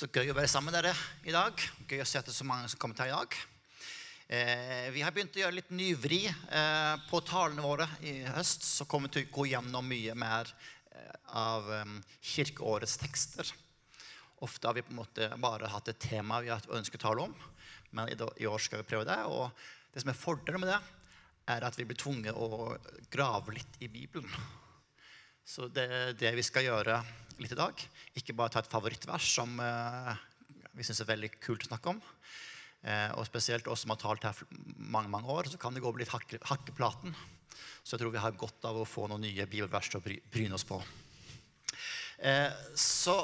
Så gøy å være sammen med dere i dag. Gøy å se at det er så mange som kommer til i dag. Eh, vi har begynt å gjøre litt nyvri eh, på talene våre i høst. Så kommer vi til å gå gjennom mye mer eh, av kirkeårets tekster. Ofte har vi på en måte bare hatt et tema vi har ønsket å tale om. Men i år skal vi prøve det. Og det som er fordelen med det, er at vi blir tvunget å grave litt i Bibelen. Så det er det vi skal gjøre litt i dag. Ikke bare ta et favorittvers som eh, vi syns er veldig kult å snakke om. Eh, og spesielt oss som har talt her mange mange år, så kan det gå litt hakke, hakkeplaten. Så jeg tror vi har godt av å få noen nye bibelvers til å bryne oss på. Eh, så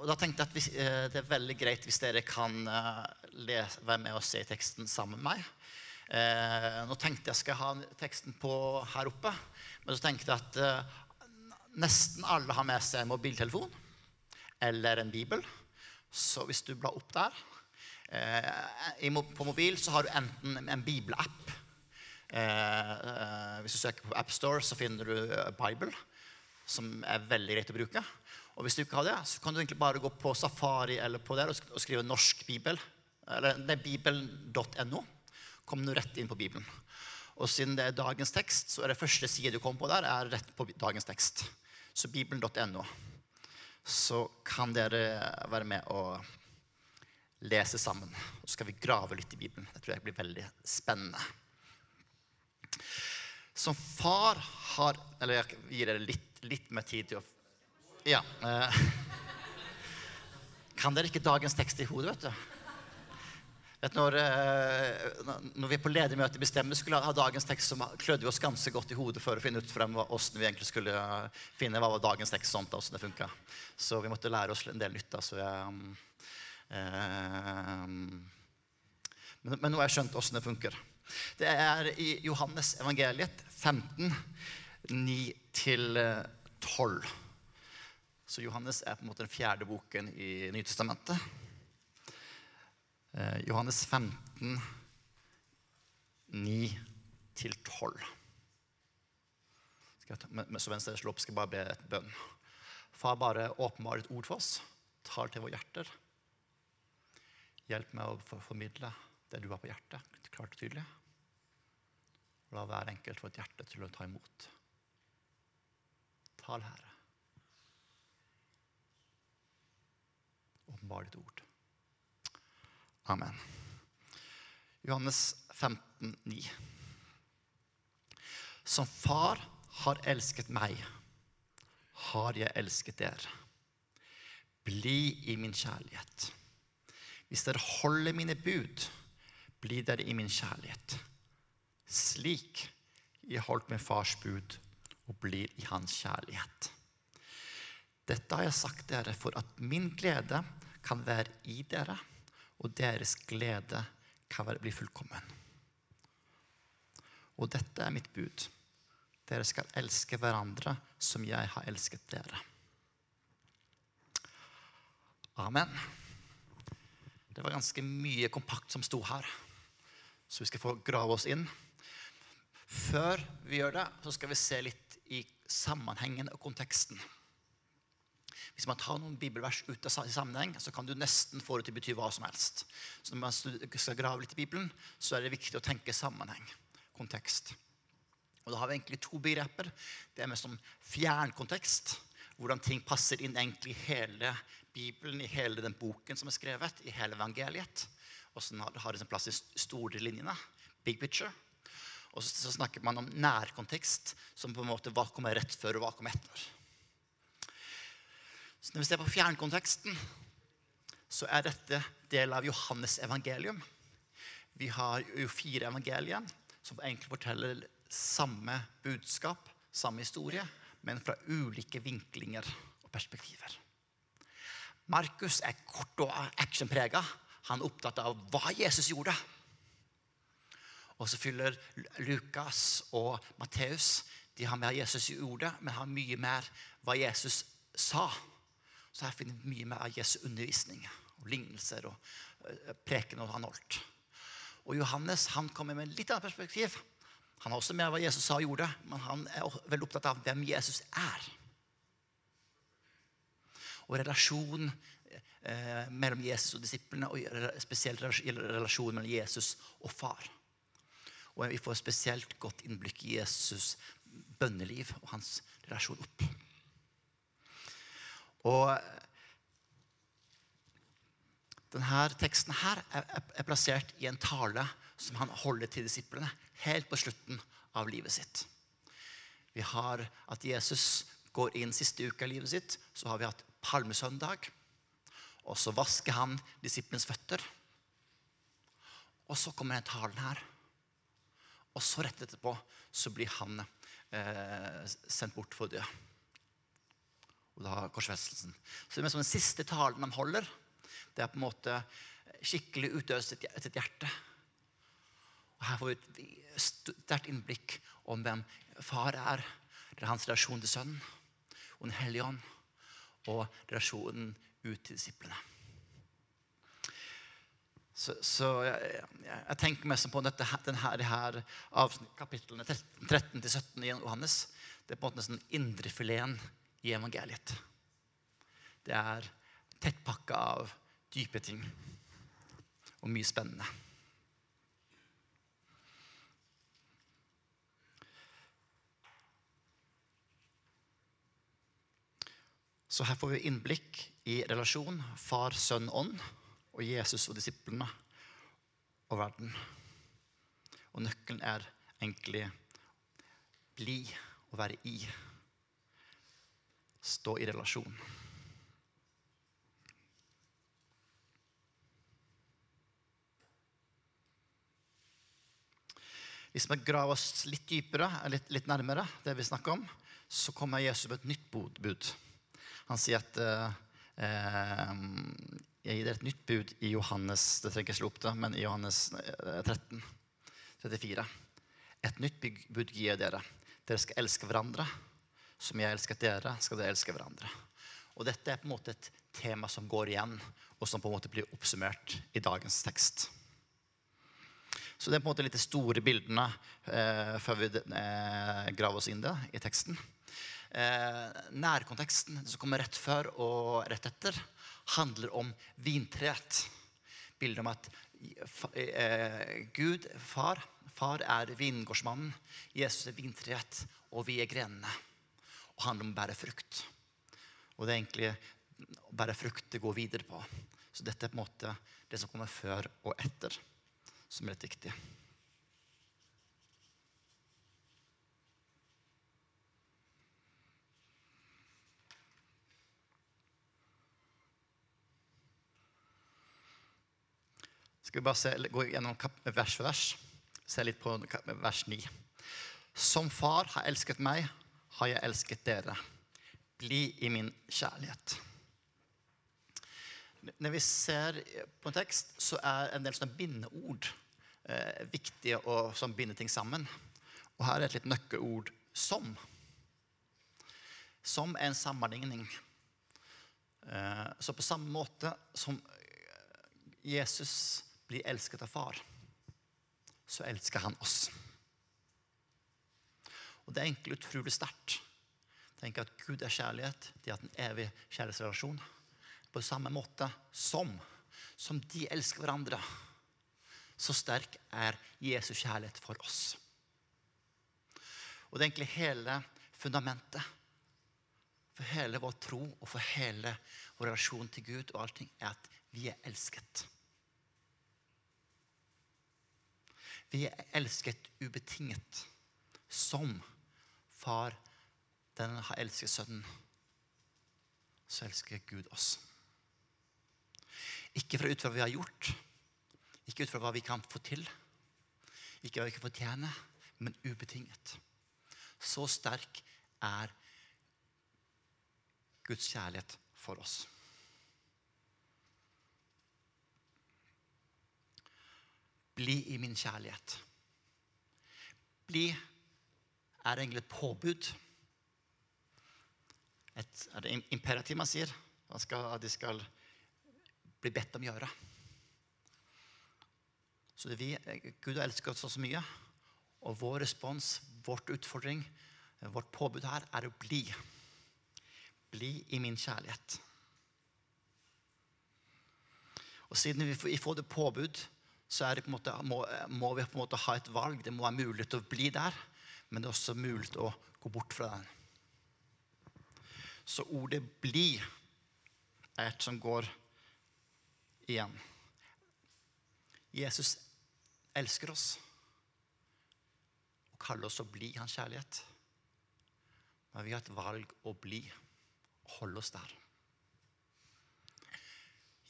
og da tenkte jeg at eh, det er veldig greit hvis dere kan lese, være med og se teksten sammen med meg. Eh, nå tenkte jeg skal ha teksten på her oppe, men så tenkte jeg at eh, nesten alle har med seg en mobiltelefon eller en bibel. Så hvis du blar opp der eh, På mobil så har du enten en bibelapp. Eh, eh, hvis du søker på AppStore, så finner du eh, Bible, som er veldig greit å bruke. Og hvis du ikke har det, så kan du egentlig bare gå på Safari eller på der og sk- og skrive 'norsk bibel'. Eller det er bibelen.no. Kommer du rett inn på Bibelen. Og siden det er dagens tekst, så er det første side du kommer på der, er rett på dagens tekst. Så bibelen.no. Så kan dere være med og lese sammen. Så skal vi grave litt i Bibelen. Det tror jeg blir veldig spennende. Som far har Eller jeg gir dere litt, litt mer tid til å Ja. Eh, kan dere ikke dagens tekst i hodet, vet du? Vet, når, eh, når vi på ledermøte bestemmer skulle ha dagens tekst, så klødde vi oss ganske godt i hodet for å finne ut frem hvordan vi egentlig skulle eh, finne hva var dagens tekst sånt, og hvordan det funka. Så vi måtte lære oss en del nytt. Altså, jeg, eh, men, men nå har jeg skjønt hvordan det funker. Det er i Johannes evangeliet 15, 9-12. Så Johannes er på en måte den fjerde boken i Nytestamentet. Eh, Johannes 15, 9-12. Skal jeg ta- men- men Så mens dere slår opp, skal jeg bare be et bønn. Far, bare åpenbar et ord for oss. Tal til våre hjerter. Hjelp meg å formidle det du har på hjertet, klart og tydelig. La hver enkelt få et hjerte til å ta imot. Tal, Herre. Åpenbar ditt ord. Amen. Johannes 15, 9. Som far har elsket meg, har jeg elsket dere. Bli i min kjærlighet. Hvis dere holder mine bud, blir dere i min kjærlighet. Slik jeg holdt min fars bud og blir i hans kjærlighet. Dette har jeg sagt dere for at min glede kan være i dere, og deres glede kan bli fullkommen. Og dette er mitt bud. Dere skal elske hverandre som jeg har elsket dere. Amen. Det var ganske mye kompakt som sto her, så vi skal få grave oss inn. Før vi gjør det, så skal vi se litt i sammenhengen og konteksten. Hvis man tar noen bibelvers ut av sammenheng, så kan du nesten få det til å bety hva som helst. Så når man skal grave litt i Bibelen, så er det viktig å tenke sammenheng, kontekst. Og da har vi egentlig to begreper. Det er mest som fjernkontekst. Hvordan ting passer inn egentlig i hele Bibelen, i hele den boken som er skrevet, i hele evangeliet. Og så har det sin plass i store linjene. Big picture. Og så snakker man om nærkontekst, som på en måte hva kommer rett før og hva kommer etter. Så når vi ser på fjernkonteksten, så er dette del av Johannes evangelium. Vi har jo fire evangelier som egentlig forteller samme budskap, samme historie, men fra ulike vinklinger og perspektiver. Markus er kort og actionprega. Han er opptatt av hva Jesus gjorde. Og så fyller Lukas og Matteus de har mer Jesus gjorde, men har mye mer hva Jesus sa. Så her finner vi mye mer av Jesu undervisning og lignelser og eh, preken han holdt. Og Johannes han kommer med litt annet perspektiv. Han har også mer hva Jesus sa og gjorde, men han er veldig opptatt av hvem Jesus er. Og relasjonen eh, mellom Jesus og disiplene, og spesielt re- relasjonen mellom Jesus og far. Og vi får spesielt godt innblikk i Jesus' bønneliv og hans relasjon opp. Og denne teksten her er, er- er plassert i en tale som han holder til disiplene helt på slutten av livet sitt. Vi har at Jesus går inn siste uka i livet sitt. Så har vi hatt palmesøndag. Og så vasker han disiplenes føtter. Og så kommer denne talen her. Og så rett etterpå så blir han eh, sendt bort for å dø. Og da korsfestelsen. Så det er som den siste talen de holder. Det er på en måte skikkelig utøst sitt sitt hjerte. Og her får vi et sterkt innblikk om hvem far er. Det er hans relasjon til sønnen og Den hellige ånd. Og relasjonen ut til disiplene. Så, så jeg, jeg, jeg tenker mest på dette, denne, denne avsnitt- kapitlene 13-17 i Johannes. Det er på en måte nesten indrefileten i evangeliet. Det er tettpakka av dype ting og mye spennende. Så her får vi innblikk i relasjon far, sønn, ånd og Jesus og disiplene og verden. Og nøkkelen er egentlig bli og være i. Stå i relasjon. Hvis vi graver oss litt dypere, litt, litt nærmere det vi snakker om, så kommer Jesus med et nytt bud. Han sier at eh, eh, Jeg gir dere et nytt bud i Johannes det trenger ikke slå opp det, men i Johannes eh, 13, 34. Et nytt bud gir jeg dere. Dere skal elske hverandre. Som jeg elsket dere, skal dere elske hverandre. Og dette er på en måte et tema som går igjen, og som på en måte blir oppsummert i dagens tekst. Så det er på en måte litt de store bildene eh, før vi eh, graver oss inn det i teksten. Eh, nærkonteksten, som kommer rett før og rett etter, handler om vintreet. Bildet om at eh, Gud, far, far er vingårdsmannen, Jesus er vintreet, og vi er grenene. Og handler om å bære frukt. Og det er egentlig å bære frukt det går videre på. Så dette er på en måte det som kommer før og etter, som er litt viktig. Skal vi bare se, gå gjennom vers for vers. Se litt på vers 9. Som far har elsket meg, har jeg elsket dere. Bli i min kjærlighet. Når vi ser på en tekst, så er en del sånne bindeord eh, viktige og, som binder ting sammen. Og her er et litt nøkkelord 'som'. Som er en sammenligning. Eh, så på samme måte som Jesus blir elsket av far, så elsker han oss. Og det er egentlig utrolig sterkt. Tenk at Gud er kjærlighet. De har hatt en evig kjærlighetsrelasjon. På samme måte som, som de elsker hverandre. Så sterk er Jesus kjærlighet for oss. Og det er egentlig hele fundamentet for hele vår tro og for hele vår relasjon til Gud og allting, er at vi er elsket. Vi er elsket ubetinget. Som far den har elsket sønnen, så elsker Gud oss. Ikke fra ut fra hva vi har gjort, ikke ut fra hva vi kan få til, ikke hva vi kan fortjene, men ubetinget. Så sterk er Guds kjærlighet for oss. Bli i min kjærlighet. Bli er egentlig et påbud. Et, er det imperativ man sier? Man skal, at de skal bli bedt om å gjøre. Så det vi, Gud har elsket oss så mye, og vår respons, vårt utfordring, vårt påbud her er å bli. Bli i min kjærlighet. Og siden vi får- det påbud, så det måte, må, må vi på en måte ha et valg. Det må være mulig til å bli der, men det er også mulig å gå bort fra den. Så ordet 'bli' er et som går igjen. Jesus elsker oss og kaller oss å bli hans kjærlighet. Men vi har et valg å bli holde oss der.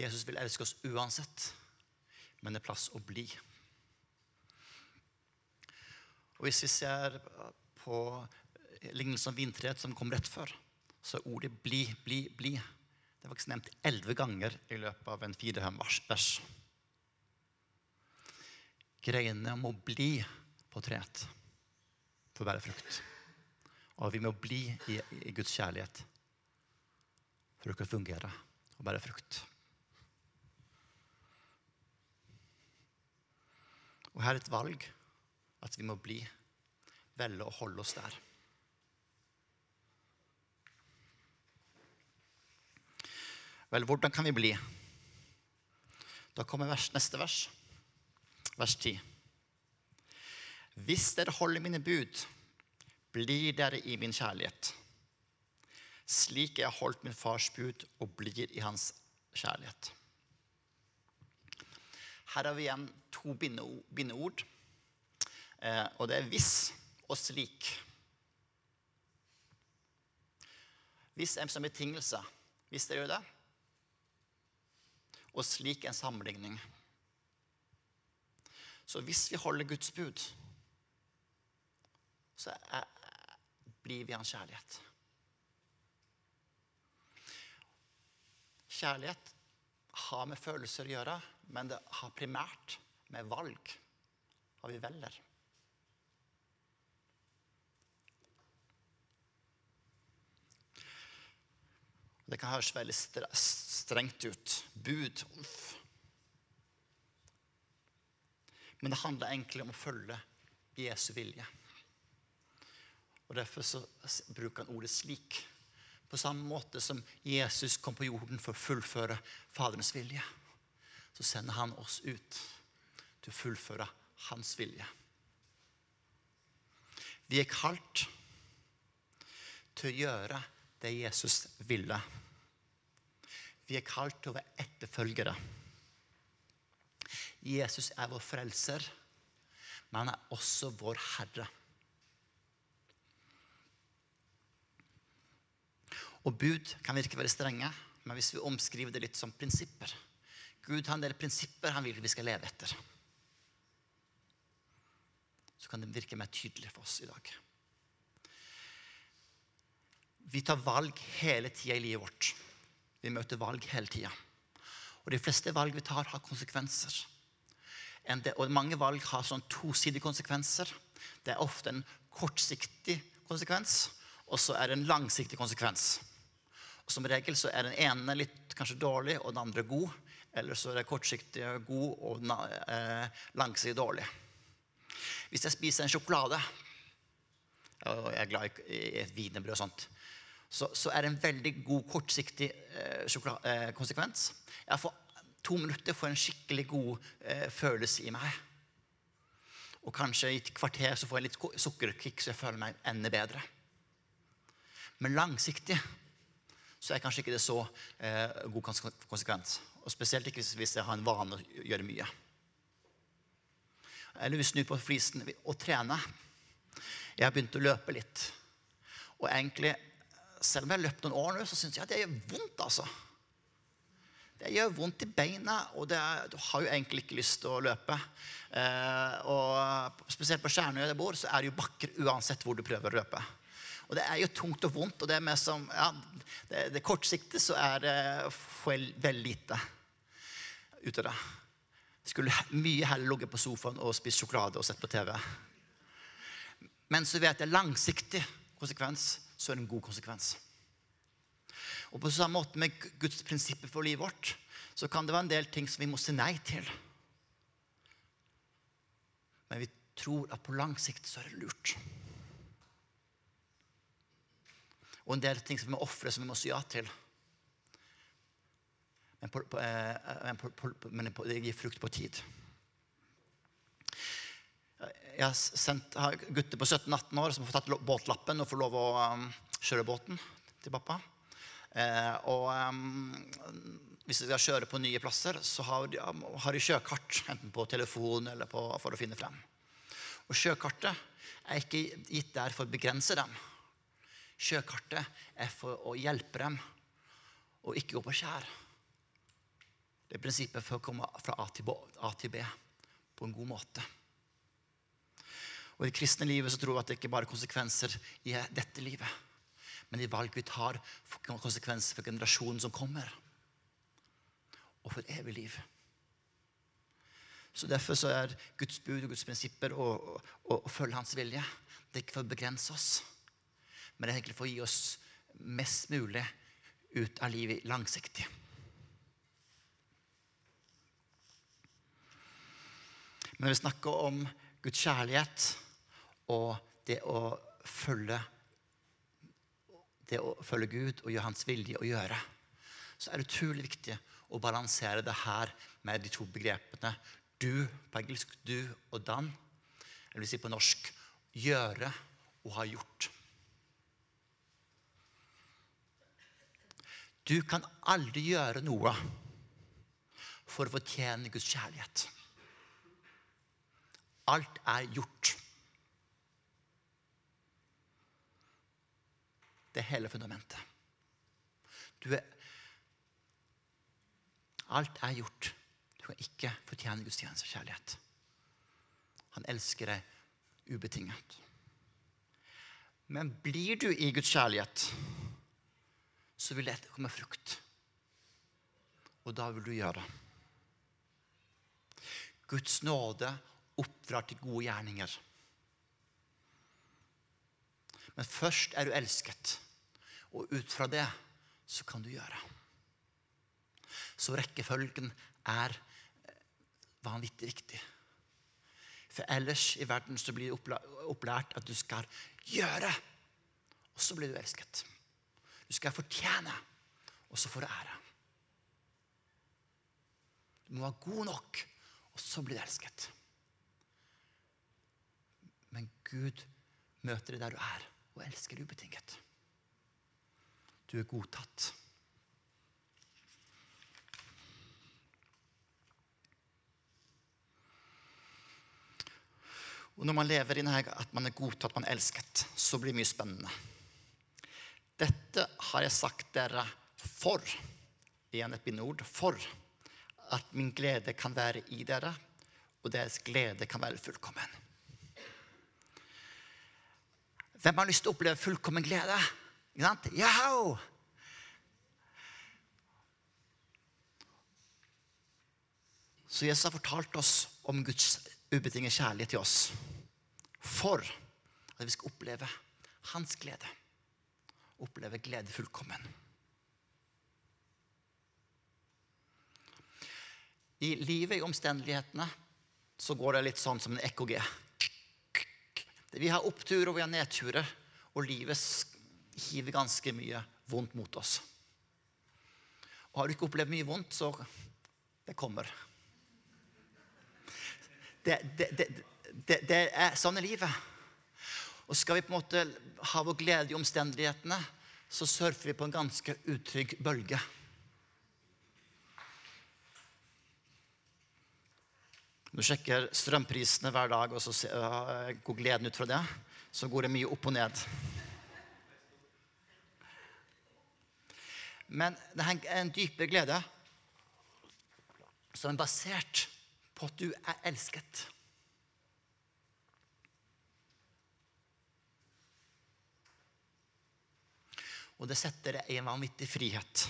Jesus vil elske oss uansett, men det er plass å bli. Og Hvis vi ser på lignelsen om vintreet som kom rett før, så er ordet 'bli, bli, bli' det er faktisk nevnt elleve ganger i løpet av en fire-fem vers. Greiene må bli på treet for å bære frukt. Og vi må bli i, i Guds kjærlighet for å kunne fungere og bære frukt. Og her er et valg at vi må bli, velge å holde oss der. Vel, hvordan kan vi bli? Da kommer vers, neste vers, vers 10. Hvis dere holder mine bud, blir dere i min kjærlighet. Slik jeg har holdt min fars bud og blir i hans kjærlighet. Her har vi igjen to bindeord. Eh, og det er 'hvis' og 'slik'. Hvis er som betingelse. Hvis dere gjør det. Og 'slik' en sammenligning. Så hvis vi holder Guds bud, så er, blir vi hans kjærlighet. Kjærlighet har med følelser å gjøre, men det har primært med valg. Hva vi velger. Det kan høres veldig strengt ut. Bud. Uff. Men det handler egentlig om å følge Jesu vilje. Og Derfor så bruker han ordet 'slik'. På samme måte som Jesus kom på jorden for å fullføre Faderens vilje, så sender han oss ut til å fullføre hans vilje. Vi er kalt til å gjøre det Jesus ville. Vi er kalt til å være etterfølgere. Jesus er vår frelser, men han er også vår Herre. Og bud kan virke veldig strenge, men hvis vi omskriver det litt som prinsipper Gud har en del prinsipper han vil vi skal leve etter. Så kan det virke mer tydelig for oss i dag. Vi tar valg hele tida i livet vårt. Vi møter valg hele tida. Og de fleste valg vi tar, har konsekvenser. Og mange valg har sånn tosidige konsekvenser. Det er ofte en kortsiktig konsekvens, og så er det en langsiktig konsekvens. Og som regel så er den ene litt kanskje dårlig, og den andre god. Eller så er det kortsiktig god og eh, langsiktig dårlig. Hvis jeg spiser en sjokolade, og jeg er glad i i et wienerbrød og sånt, så, så er det en veldig god kortsiktig eh, eh, konsekvens. Jeg får to minutter for en skikkelig god eh, følelse i meg. Og kanskje i et kvarter så får jeg litt sukkerkick, så jeg føler meg enda bedre. Men langsiktig så er kanskje ikke det så eh, god konsekvens. Og spesielt ikke hvis jeg har en vane å gjøre mye. Eller vi snur på flisen og trener. Jeg har begynt å løpe litt. Og egentlig, selv om jeg har løpt noen år nå, så syns jeg at det gjør vondt, altså. Det gjør vondt i beina, og er, du har jo egentlig ikke lyst til å løpe. Eh, og spesielt på Skjernøy der jeg bor, så er det jo bakker uansett hvor du prøver å løpe. Og det er jo tungt og vondt, og det er som ja, det, det kortsiktige så er det får veldig lite ut av det. Skulle mye heller ligget på sofaen og spist sjokolade og sett på TV. Men så vet jeg langsiktig konsekvens, så er det en god konsekvens. Og på samme måte med Guds prinsipper for livet vårt, så kan det være en del ting som vi må si nei til. Men vi tror at på lang sikt så er det lurt. Og en del ting som vi må ofre, som vi må si ja til. men, på, på, eh, men, på, men det gir frukt på tid. Jeg har sendt har gutter på 17-18 år som har fått tatt båtlappen og får lov å um, kjøre båten til pappa. Eh, og um, hvis de skal kjøre på nye plasser, så har de, har de sjøkart, enten på telefon eller på, for å finne frem. Og sjøkartet er ikke gitt der for å begrense dem. Sjøkartet er for å hjelpe dem og ikke gå på skjær. Det er prinsippet for å komme fra A til B på en god måte. Og I det kristne livet så tror vi at det ikke bare er konsekvenser i dette livet, men de valg vi tar, får konsekvenser for generasjonen som kommer, og for evig liv. Så Derfor så er Guds bud og Guds prinsipper å, å, å følge Hans vilje. Det er ikke for å begrense oss, men det er egentlig for å gi oss mest mulig ut av livet langsiktig. Men når vi snakker om Guds kjærlighet og det å følge det å følge Gud og gjøre Hans vilje å gjøre, så er det utrolig viktig å balansere det her med de to begrepene du på engelsk, du og dan. Eller vi sier på norsk gjøre og ha gjort. Du kan aldri gjøre noe for å fortjene Guds kjærlighet. Alt er gjort. Det er hele fundamentet. Du er Alt er gjort. Du kan ikke fortjene Guds tjeneste og kjærlighet. Han elsker deg ubetinget. Men blir du i Guds kjærlighet, så vil det komme frukt. Og da vil du gjøre det. Guds nåde oppdrar til gode gjerninger. Men først er du elsket, og ut fra det så kan du gjøre. Så rekkefølgen er eh, vanvittig viktig. For ellers i verden så blir det opplært at du skal gjøre, og så blir du elsket. Du skal fortjene, og så får du ære. Du må være god nok, og så blir du elsket. Men Gud møter deg der du er og elsker ubetinget. Du er godtatt. Og Når man lever i denne, at man er godtatt, man er elsket, så blir det mye spennende. Dette har jeg sagt dere for, igjen et bindeord, for at min glede kan være i dere, og deres glede kan være fullkommen. Hvem har lyst til å oppleve fullkommen glede? Ikke sant? Yahoo! Så Jesus har fortalt oss om Guds ubetinget kjærlighet til oss. For at vi skal oppleve hans glede. Oppleve glede fullkommen. I livet, i omstendighetene, så går det litt sånn som en EKG. Vi har oppturer og vi har nedturer, og livet hiver ganske mye vondt mot oss. Og har du ikke opplevd mye vondt, så det kommer. Det, det, det, det er sånn er livet. Og skal vi på en måte ha vår glede i omstendighetene, så surfer vi på en ganske utrygg bølge. Du sjekker strømprisene hver dag og så går gleden ut fra det. Så går det mye opp og ned. Men det er en dypere glede som er basert på at du er elsket. Og det setter deg i en vanvittig frihet.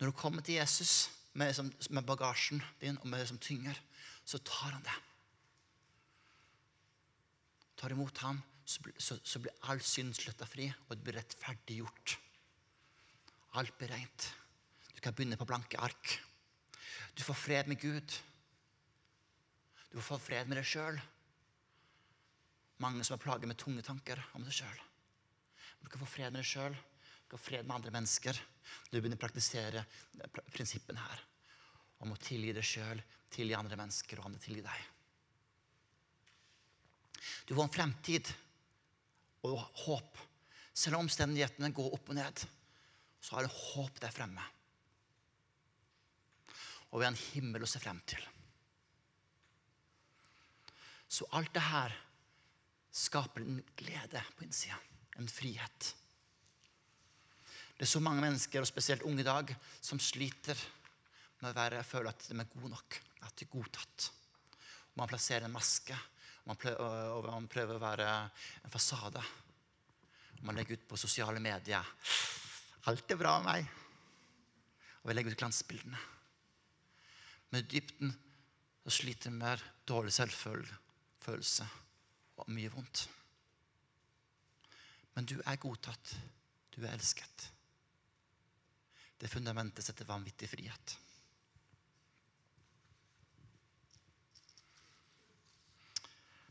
Når du kommer til Jesus med, som, med bagasjen din og med det som tynger, så tar han det. Tar imot ham, så, blir all synd slutta fri, og det blir rettferdiggjort. Alt blir rent. Du kan begynne på blanke ark. Du får fred med Gud. Du får fred med deg sjøl. Mange som er plaget med tunge tanker om deg sjøl. Du kan få fred med deg sjøl. Du ha fred med andre mennesker du begynner å praktisere pr- prinsippene her om å tilgi deg sjøl, tilgi andre mennesker og andre tilgi deg. Du får en fremtid og håp. Selv om omstendighetene går opp og ned, så har du håp der fremme. Og vi har en himmel å se frem til. Så alt det her skaper en glede på innsida. En frihet. Det er så mange mennesker, og spesielt unge i dag, som sliter med å være, føle at de er gode nok. At de er godtatt. Og man plasserer en maske. Man prøver, man prøver å være en fasade. Man legger ut på sosiale medier. Alt er bra med meg. Og vi legger ut glansbildene. Men i dybden så sliter vi med dårlig selvfølelse og mye vondt. Men du er godtatt. Du er elsket. Det fundamentet setter vanvittig frihet.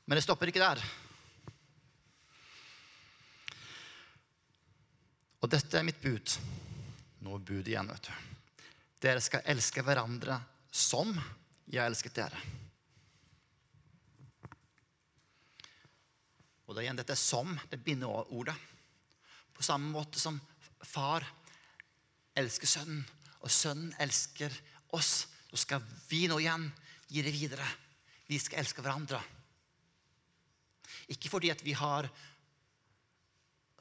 Men det stopper ikke der. Og dette er mitt bud. Nå er bud igjen, vet du. Dere skal elske hverandre som jeg elsket dere. Og det er igjen dette 'som', det bindeordet. På samme måte som far elsker sønnen, og sønnen elsker oss, så skal vi nå igjen gi det videre. Vi skal elske hverandre. Ikke fordi at vi har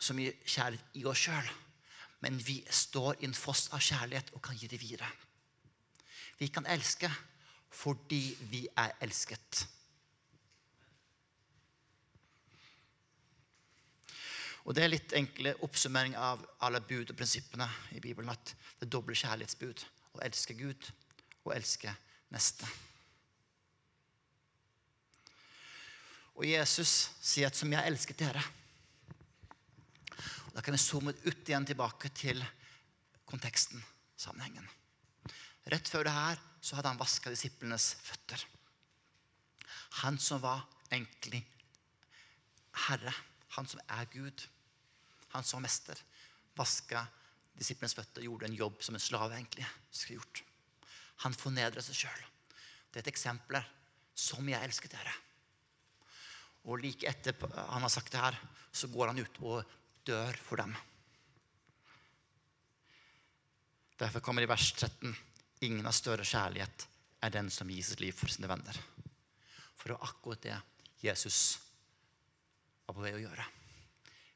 så mye kjærlighet i oss sjøl, men vi står i en foss av kjærlighet og kan gi det videre. Vi kan elske fordi vi er elsket. Og Det er litt enkle oppsummering av alle bud og prinsippene i Bibelen. At det doble kjærlighetsbud. Å elske Gud og elske neste. Og Jesus sier at 'som jeg elsket dere'. Da kan vi zoome ut igjen tilbake til konteksten, sammenhengen. Rett før det her så hadde han vaska disiplenes føtter. Han som var egentlig Herre, han som er Gud, han som var mester, vaska disiplenes føtter, gjorde en jobb som en slave egentlig skulle gjort. Han fornedret seg sjøl. Det er et eksempel som jeg elsket dere. Og like etter han har sagt det her, så går han ut og dør for dem. Derfor kommer det i vers 13.: Ingen har større kjærlighet enn den som gir sitt liv for sine venner. For det var akkurat det Jesus var på vei å gjøre.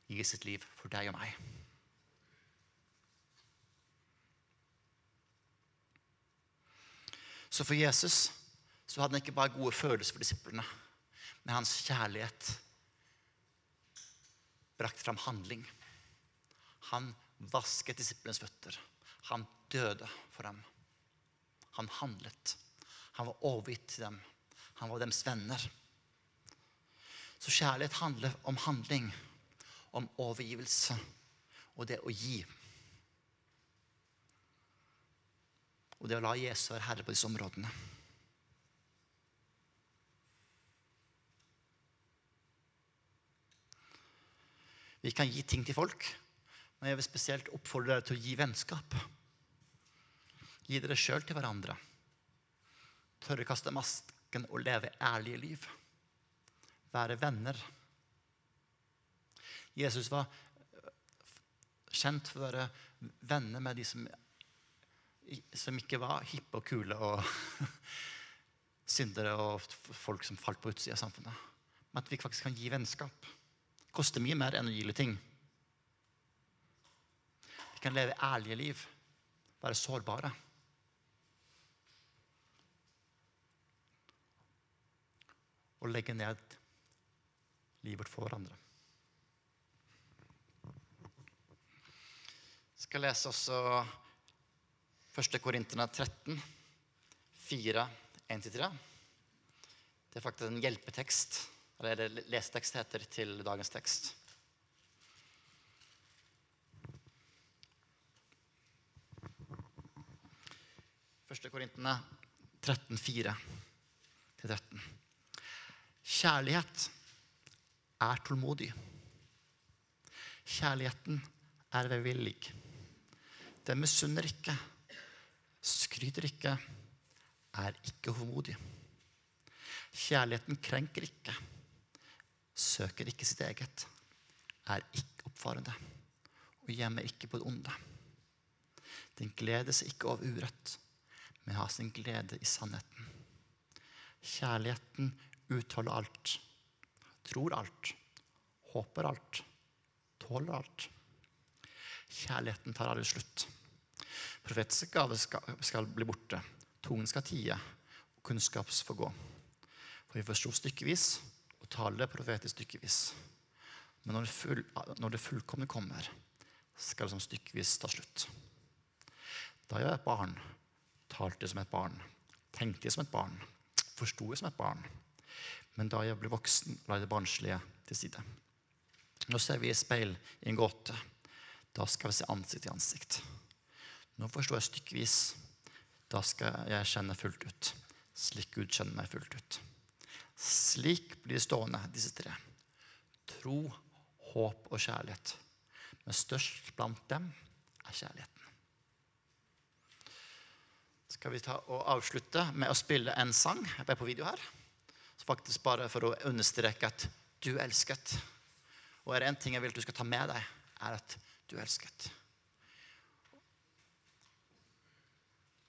Gi sitt liv for deg og meg. Så for Jesus så hadde han ikke bare gode følelser for disiplene, men hans kjærlighet brakte fram handling. Han vasket disiplenes føtter. Han døde for dem. Han handlet. Han var overgitt til dem. Han var deres venner. Så kjærlighet handler om handling, om overgivelse og det å gi. Og det å la Jesus være herre på disse områdene. Vi kan gi ting til folk, men jeg vil spesielt oppfordre dere til å gi vennskap. Gi dere sjøl til hverandre. Tørre kaste masken og leve ærlige liv. Være venner. Jesus var kjent for å være venner med de som, som ikke var hippe og kule og syndere og folk som falt på utsida av samfunnet. Men at vi faktisk kan gi vennskap. Koster mye mer enn å gi ting. Vi kan leve ærlige liv, være sårbare. Og legge ned livet for hverandre. Jeg skal lese også 1. Korinterne 13, 4, 1-3. Det er faktisk en hjelpetekst, eller det lesetekst heter, til dagens tekst. Første Korintene 13, 4 13. Kjærlighet er tålmodig. Kjærligheten er velvillig. Den misunner ikke, skryter ikke, er ikke hovmodig. Kjærligheten krenker ikke, søker ikke sitt eget, er ikke oppfarende og gjemmer ikke på det onde. Den gleder seg ikke over urett, men har sin glede i sannheten. Kjærligheten utholder alt, tror alt, håper alt, tåler alt. Kjærligheten tar aldri slutt. Profetiske gaver skal, skal, bli borte. Tungen skal tie, og kunnskap får gå. For vi forsto stykkevis og taler profetisk stykkevis. Men når det, full, når det fullkomne kommer, skal det som stykkevis ta slutt. Da jeg var et barn, talte jeg som et barn, tenkte jeg som et barn, forsto jeg som et barn. Men da jeg ble voksen, la jeg det barnslige til side. Nå ser vi i speil i en gåte. Da skal vi se ansikt til ansikt. Nå forstår jeg stykkevis. Da skal jeg kjenne fullt ut, slik Gud kjenner meg fullt ut. Slik blir de stående, disse tre. Tro, håp og kjærlighet. Men størst blant dem er kjærligheten. Skal vi ta og avslutte med å spille en sang jeg er på video her? Så faktisk Bare for å understreke at du elsket. Og er det én ting jeg vil at du skal ta med deg, er at du elsket.